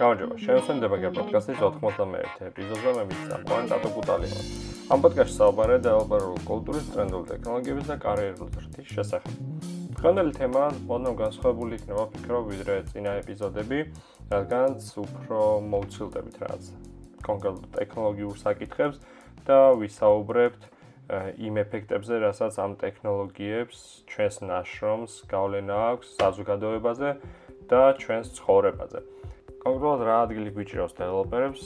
გამარჯობა. შევსენდება გერ პოდკასტის 91 ეპიზოდზე მე მისწამყვან ტატო კუტალიო. ამ პოდკასტში საუბარია დეველოპერულ კულტურის, ტრენდულ ტექნოლოგიების და კარიერულ ზრდის შესახებ. დღევანდელი თემა მოდნო განსხვავებული იქნება ფიქრობ ვიდრე წინა ეპიზოდები, რადგანაც უფრო მოვცილდებით რაც კონკრეტულ ტექნოლოგიურ საკითხებს და ვისაუბრებთ იმ ეფექტებზე, რასაც ამ ტექნოლოგიებს ჩვენს ნაშრომს გავლენა აქვს საზოგადოებაზე და ჩვენს ცხოვრებაზე. კონკრეტულად რა ადგილი გვიჭირავს დეველოპერებს,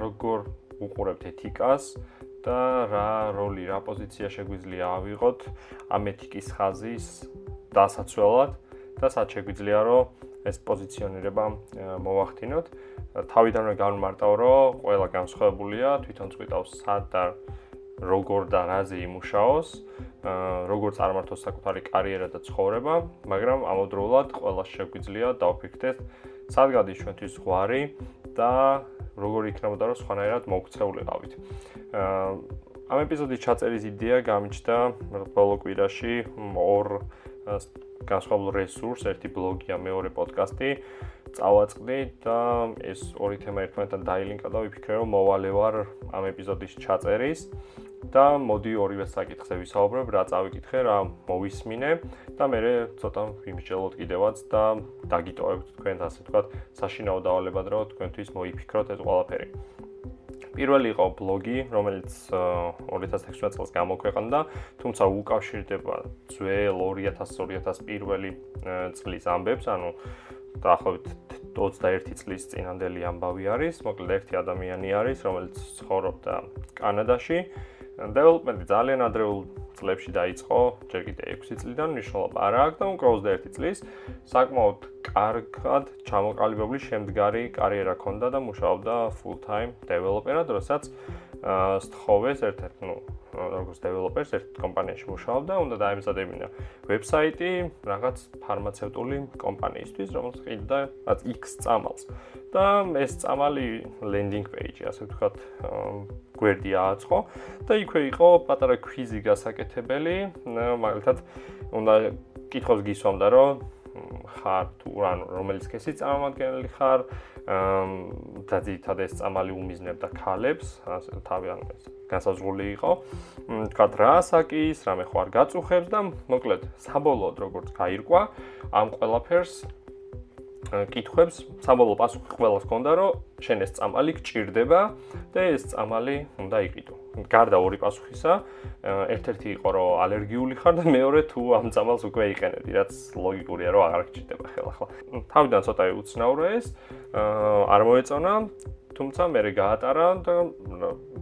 როგორ უყურებთ ეთიკას და რა როლი, რა პოზიცია შეგვიძლია ავიღოთ ამ ეთიკის ხაზის დასაცველად და სად შეგვიძლია რომ ეს პოზიციონირება მოვახდინოთ. თავიდანვე განმარტავ, რომ ყველა განსხვავებულია, თვითონ წვითავს სად და როგორ და რაზე იმუშაოს, როგორ წარმართოს საკუთარი კარიერა და ცხოვრება, მაგრამ ამავდროულად ყველა შეგვიძლია დავფიქრდეთ სად გადის ჩვენთვის ზღვარი და როგორ იქნებოდა რომ სხვანაირად მოქცეულიყავით. ამ ეპიზოდის ჩაწერის იდეა გამიჩნდა ბოლო კვირაში ორ განსხვავებულ რესურს, ერთი ბლოგი და მეორე პოდკასტი წავაწყდი და ეს ორი თემა ერთმანეთთან დაილინკა და ვიფიქრე რომ მოვალე ვარ ამ ეპიზოდის ჩაწერის და მოდი ორივე საკითხზე ვისაუბრებ, რა წავიკითხე, რა მოვისმინე და მე ცოტა ვიმსჯელოთ კიდევაც და დაგიტოვებთ თქვენ ასე ვთქვათ, საშინაო დავალებად რომ თქვენთვის მოიფიქროთ ეს ყველაფერი. პირველი იყო ბლოგი, რომელიც 2016 წელს გამოქვეყნდა, თუმცა უკავშირდება ძველ 2000-2001 წლის ამბებს, ანუ დაახლოებით 21 წლის წინანდელი ამბავი არის, მოკლედ ერთი ადამიანი არის, რომელიც ცხოვრობდა კანადაში development-ი ძალიან ადრეულ წლებში დაიწყო, ჯერ კიდე 6 წლიდან, მნიშვნელობა არ აქვს და უკრავს და 1 წლის საკმაოდ კარგად ჩამოყალიბებული შემდგარი კარიერა ჰქონდა და მუშაობდა full-time developer-ად, როდესაც სთხოვეს ერთ-ერთ, ну, როგორც developer-ს ერთ კომპანიაში მუშაობდა, უნდა დაემზადებინა ვებსაიტი რაღაც ფარმაცევტული კომპანიისთვის, რომელიც ყიდდა რაც X წამალს. და ეს წამალი landing page-ი, ასე ვთქვათ, გვერდი ააწყო და იქვე იყო პატარა კვიზი გასაკეთებელი, მაგალითად, უნდა კითხოს გისვამდა, რომ ხარ თუ ან რომელიც კესი წარმომადგენელი ხარ, და ძირითადად ეს წამალი უმიზნებდა ქალებს, თავი ან ეს განსაზღვრული იყო. თქვათ რა ასაკის, რამე ხო არ გაწუხებს და მოკლედ საბოლოოდ როგორც გაირკვა ამ ყველაფერს კითხვებს საბოლოო პასუხი ყველას ჰქონდა, რომ შენ ეს წამალი გჭირდება და ეს წამალი უნდა იყიდო. გარდა ორი პასუხისა, ერთ-ერთი იყო, რომ ალერგიული ხარ და მეორე თუ ამ წამალს უკვე იყენებდი, რაც ლოგიკურია, რომ აღარ გჭირდება ხელახლა. თავიდან ცოტა უცნაურა ეს, არ მოეწონა, თუმცა მე გაატარა და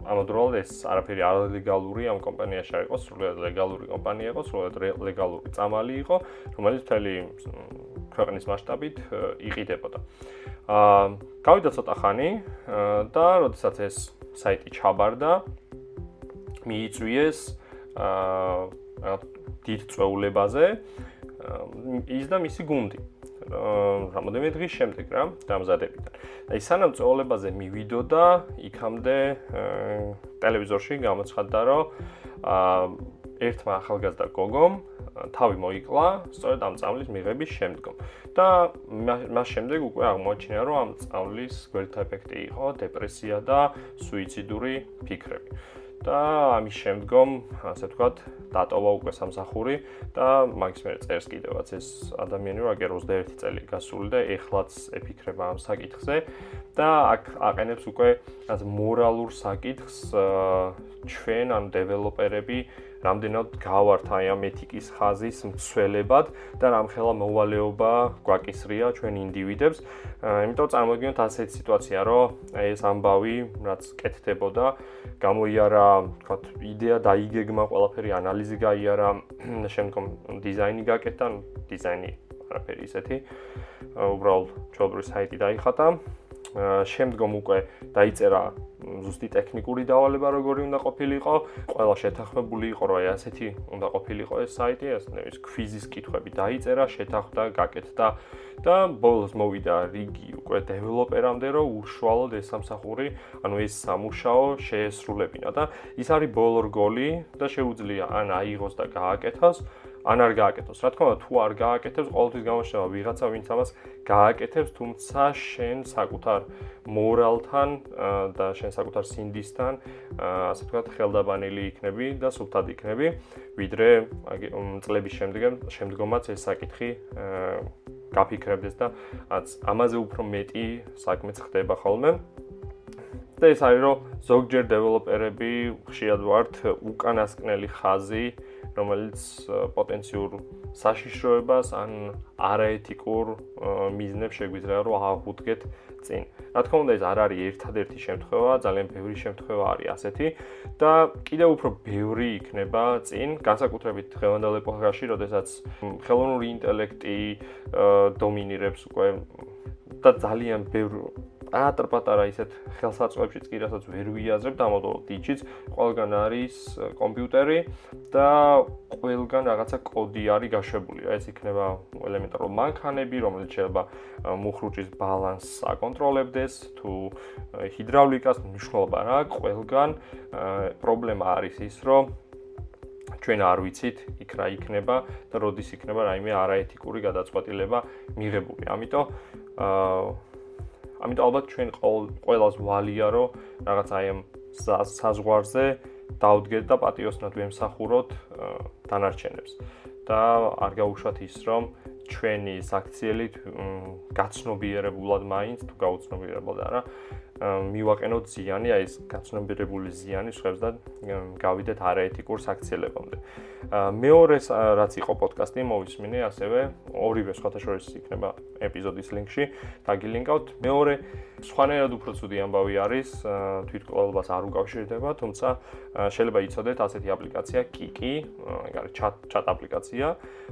ამავდროულად ეს არაფერი არ ლეგალური ამ კომპანიაში არ იყო, სრულიად ლეგალური კომპანია იყო, სრულიად ლეგალური წამალი იყო, რომელიც მთელი ქვეყნის მასშტაბით იყიდებოდა. აა გავიდა ცოტა ხანი და როდესაც ეს საიტი ჩაბარდა, მიიწვიეს აა დიდ წვეულებაზე ის და მისი გუნდი. რამოდენიმე დღის შემდეგ რა დამზადებიდან. აი სანამ წვეულებაზე მივიდოდა, იქამდე ტელევიზორში გამოცხადდა, რომ აა ერთმა ახალგაზრდა გოგომ თავი მოიკლა სწორედ ამ წამლის მიღების შემდგომ. და მას შემდეგ უკვე აღმოაჩინა, რომ ამ წამლის გვერდთა ეფექტი იყო დეპრესია და სუიციდური ფიქრები. და ამის შემდგომ, ასე ვთქვათ, დატოვა უკვე სამსახური და მაგის მერე წერს კიდევაც ეს ადამიანი, რომ აგერ 21 წელი გასული და ეხლაც ეფიქრება ამ საკითხზე და აქ აყენებს უკვე რაც მორალურ საკითხს ჩვენ ან დეველოპერები რამდენად გავართ აი ამ ეთიკის ხაზის მცველებად და რამხელა მოვალეობა გვაკისრია ჩვენ ინდივიდებს. იმიტომ წარმოგიდგენთ ასეთ სიტუაცია, რომ ეს ამბავი, რაც კეთდებოდა, გამოიარა, თქვათ, იდეა დაიგეგმა ყველაფერი, ანალიზი გაიარა, შემდგომ დიზაინი გაკეთდა, დიზაინი არაფერი ისეთი. უბრალოდ ჩობრი საიტი დაიხატა. შემდგომ უკვე დაიწერა ზუსტი ტექნიკური დავალება როგორი უნდა ყოფილიყო, ყველა შეთანხმებული იყო, რომ აი ასეთი უნდა ყოფილიყო ეს საიტი, ეს ნევის კვიზის კითხვები დაიწერა, შეთანხმდა, გაკეთდა და ბოლოს მოვიდა რიგი უკვე დეველოპერამდე, რომ უშუალოდ ეს სამსახური, ანუ ეს სამუშაო შეესრულებინა და ის არის ბოლო რგოლი და შეუძლია ან აიღოს და გააკეთოს, ან არ გააკეთოს. რა თქმა უნდა, თუ არ გააკეთებს, ყოველთვის გამოჩნდება ვიღაცა, ვინც ამას გააკეთებს, თუმცა შენ საკუთარ მორალთან და შენ საკუთარ სინდისთან, ასე ვთქვათ, ხელდაბანილი იქნები და სულთად იქნები, ვიდრე წლების შემდეგ შემდგომაც ეს საკითხი გაფიქრებდეს და ამაზე უფრო მეტი საქმეც ხდება ხოლმე. და ეს არის რომ ზოგჯერ დეველოპერები ხშირად ვართ უკანასკნელი ხაზი რომელიც პოტენციურ საშიშროებას ან არაეთიკურ მიზნებს შეგვიძლია რომ აღუდგეთ წინ. რა თქმა უნდა ეს არ არის ერთადერთი შემთხვევა, ძალიან ბევრი შემთხვევა არის ასეთი და კიდევ უფრო ბევრი იქნება წინ, განსაკუთრებით დღევანდელ ეპოქაში, როდესაც ხელოვნური ინტელექტი დომინირებს უკვე და ძალიან ბევრი პატარ-პატარა ისეთ ხელსაწყოებშიც კი რასაც ვერ ვიაზრებ და ამოდო დიჩიც ყველგან არის კომპიუტერი და ყველგან რაღაცა კოდი არის გაშვებული. ეს იქნება ელემენტარული მანქანები, რომელიც შეიძლება მუხრუჭის ბალანსს აკონტროლებდეს, თუ ჰიდრავლიკას მნიშვნელობა რა, ყველგან პრობლემა არის ის, რომ ჩვენ არ ვიცით იქ რა იქნება და როდის იქნება რაიმე არაეთიკური გადაწყვეტილება მიღებული. ამიტომ აა ამიტომ ალბათ ჩვენ ყოველას ვალია რომ რაღაც აი ამ საზღვარზე დაუდგეთ და პატიოსნად ვემსახუროთ დანარჩენებს და არ გაუშვათ ის რომ ჩვენი საქციელი გაცნობიერებულად მაინც თუ გაუცნობიერებულად არა მივაყენოთ ზიანი, აი ეს გაცნობიერებული ზიანი შეხებს და გავიდეთ არაეთიკურ საქციელებამდე. მეორე რაც იყო პოდკასტი, მოვისმინე ასევე ორივე სხვათაშორის იქნება ეპიზოდის ლინკში, დაგილინკავთ. მეორე სხვანაირად უფრო ცუდი ამბავი არის, თვითკვლელობას არ უკავშირდება, თუმცა შეიძლება იცოდეთ ასეთი აპლიკაცია Kiki, ეგ არის chat chat აპლიკაცია.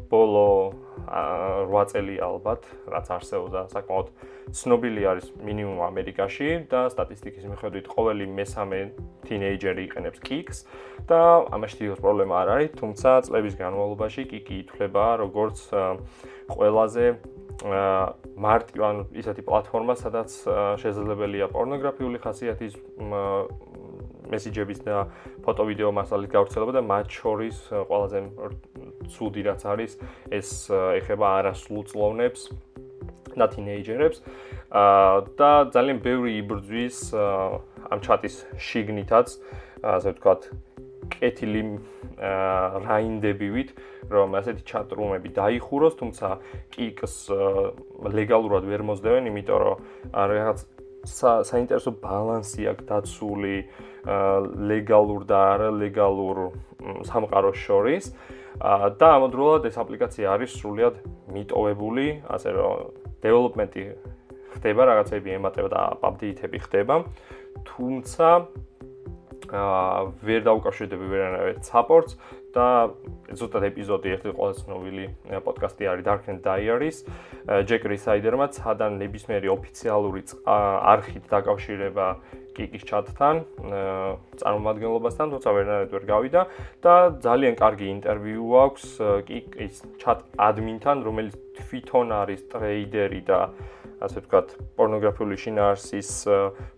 ბოლო 8 წელი ალბათ, რაც არსებობდა საკმაოდ ცნობილი არის მინიმუმ ამერიკაში და სტატისტიკის მიხედვით ყოველი მესამე თინეიჯერი იყენებს Kicks და ამაში თვითონ პრობლემა არ არის, თუმცა წლების განმავლობაში Kiki ითვლება როგორც ყველაზე მარტივ ან ისეთი პლატფორმა, სადაც შესაძლებელია პორნოგრაფიული ხასიათის მესიჯების და ფოტო-ვიდეო მასალის გავრცელება და მათ შორის ყველაზე ცუდი რაც არის, ეს ეხება არასრულწლოვნებს და თინეიჯერებს. აა და ძალიან ბევრი იბრძვის ამ ჩატის შიგნითაც, ასე ვთქვათ, კეთილი რაინდებივით, რომ ასეთი ჩატრუმები დაიხუროს, თუმცა კიკს ლეგალურად ვერ მოძდევენ, იმიტომ რომ რაღაც საინტერესო ბალანსი აქვს დაცული ლეგალურ და არალეგალურ სამყაროს შორის. და ამავდროულად ეს აპლიკაცია არის სრულიად მიტოვებული, ასე რომ დეველოპმენტი ხდება, რაღაცები ემატება და აპდეიტები ხდება. თუმცა ვერ დაუკავშირდება ვერანაირ support-ს და ზუსტად ეპიზოდი ერთი ყველაზე ცნობილი პოდკასტი არის Dark and Diaries. Jack Rhysider-მა ცადან ნებისმიერი ოფიციალური არქით დაკავშირება კიკის ჩატთან, წარმომადგენლობასთან, თუმცა ვერანაირად ვერ გავიდა და ძალიან კარგი ინტერვიუ აქვს კიკის ჩატ ადმინთან, რომელიც თვითონ არის ტრეიდერი და ასე ვთქვათ, პორნოგრაფიული შინაარსის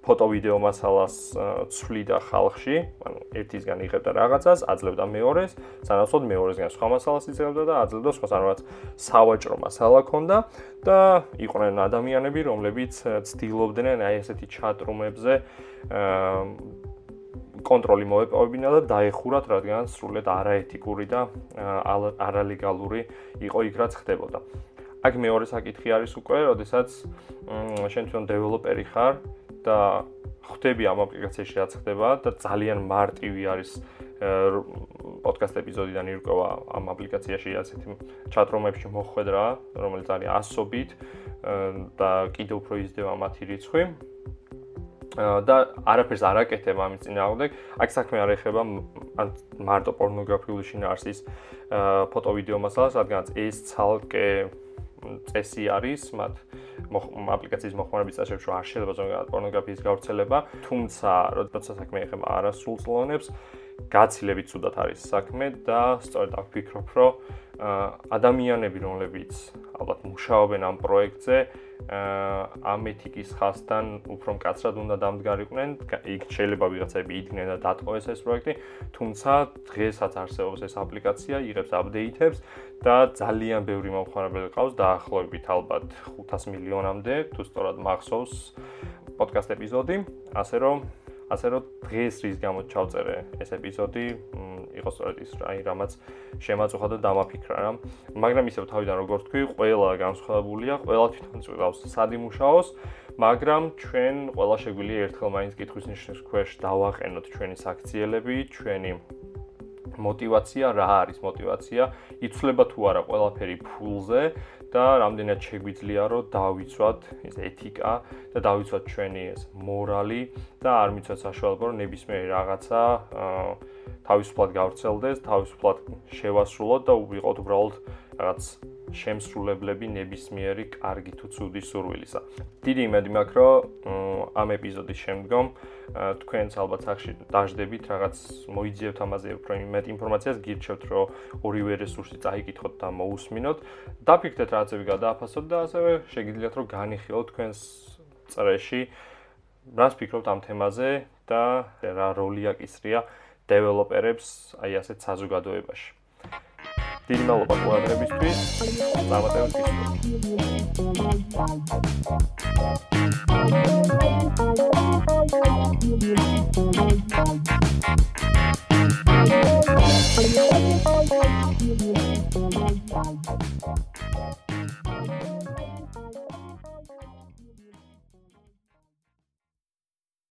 ფოტო-ვიდეო მასალას ცვლიდა ხალხში, ანუ ერთისგან იღებდა რაღაცას, აძლევდა მეორეს, სანაცვლოდ მეორესგან სხვა მასალას იღებდა და აძლევდა სხვა სანაცვლოდ სავაჭრო მასალა ქონდა და იყვნენ ადამიანები, რომლებიც ცდილობდნენ აი ესეთი ჩატრუმებზე კონტროლი მოეპოვებინა და დაეხურათ, რადგან სრულიად არაეთიკური და არალეგალური იყო იქ რაც ხდებოდა. აქ მეორე საკითხი არის უკვე, როდესაც შენ თვითონ დეველოპერი ხარ და ხვდები ამ აპლიკაციაში რაც ხდება და ძალიან მარტივი არის პოდკასტ ეპიზოდიდან ირკვევა ამ აპლიკაციაში ასეთი ჩატრომებში მოხვედრა, რომელიც არის ასობით და კიდევ უფრო იზრდება მათი რიცხვი. და არაფერს არ აკეთებ ამის წინააღმდეგ. აქ საქმე არ ეხება ან მარტო პორნოგრაფიული შინაარსის ფოტო-ვიდეო მასალას, რადგან ეს ცალკე წესი არის მათ აპლიკაციის მოხმარების წესებში არ შეიძლება ზოგადად პორნოგრაფიის გავრცელება, თუმცა როდესაც საქმე ეხება არასრულწლოვნებს, გაცილებით ცუდად არის საქმე და სწორედ აქ ვფიქრობ, რომ ადამიანები, რომლებიც ალბათ მუშაობენ ამ პროექტზე, ამ ეთიკის ხასთან უფრო მკაცრად უნდა დამდგარიყვნენ. იქ შეიძლება ვიღაცები იდგნენ და დატყოეს ეს პროექტი, თუმცა დღესაც არსებობს ეს აპლიკაცია, იღებს აპდეიტებს და ძალიან ბევრი მომხმარებელი ყავს დაახლოებით ალბათ 500 მილიონამდე, თუ სწორად მახსოვს პოდკასტ ეპიზოდი, ასე რომ ასე რომ დღეს რის გამო ჩავწერე ეს ეპიზოდი, იყო სწორედ ის, აი რამაც შემაწუხა და დამაფიქრა რა. მაგრამ ისევ თავიდან როგორ თქვი, ყველა განსხვავებულია, ყველა თვითონ წვავს სადიმუშაოს, მაგრამ ჩვენ ყველა შეგვიძლია ერთხელ მაინც კითხვის ნიშნის ქვეშ დავაყენოთ ჩვენი საქციელები, ჩვენი мотивация რა არის мотивация იცვლება თუ არა ყველაფერი ფულზე და რამდენად შეგვიძლია რომ დავიცვათ ეს ეთიკა და დავიცვათ ჩვენი ეს მორალი და არ მიცვათ საშუალება რომ ნებისმიერი რაღაცა თავისუფლად გავრცელდეს, თავისუფლად შევასრულოთ და ვიყოთ უბრალოდ რაღაც შემსრულებლები ნებისმიერი კარგი თუ ცუდი სურვილისა. დიდი იმედი მაქვს, რომ ამ ეპიზოდის შემდგომ თქვენც ალბათ სახში დაждდებით, რაღაც მოიძიებთ ამაზე უფრო მეტ ინფორმაციას, გირჩევთ, რომ ორივე რესურსი წაიკითხოთ და მოусმინოთ. დაფიქრდეთ რაღაცები გადააფასოთ და ასევე შეგიძლიათ რომ განიხილოთ თქვენს წრეში რას ფიქრობთ ამ თემაზე და რა როლი აკისრია დეველოპერებს აი ასეთ საზოგადოებაში. დიდი მადლობა ყურადღებისთვის. დამატებთ გისურვებთ. Thank you.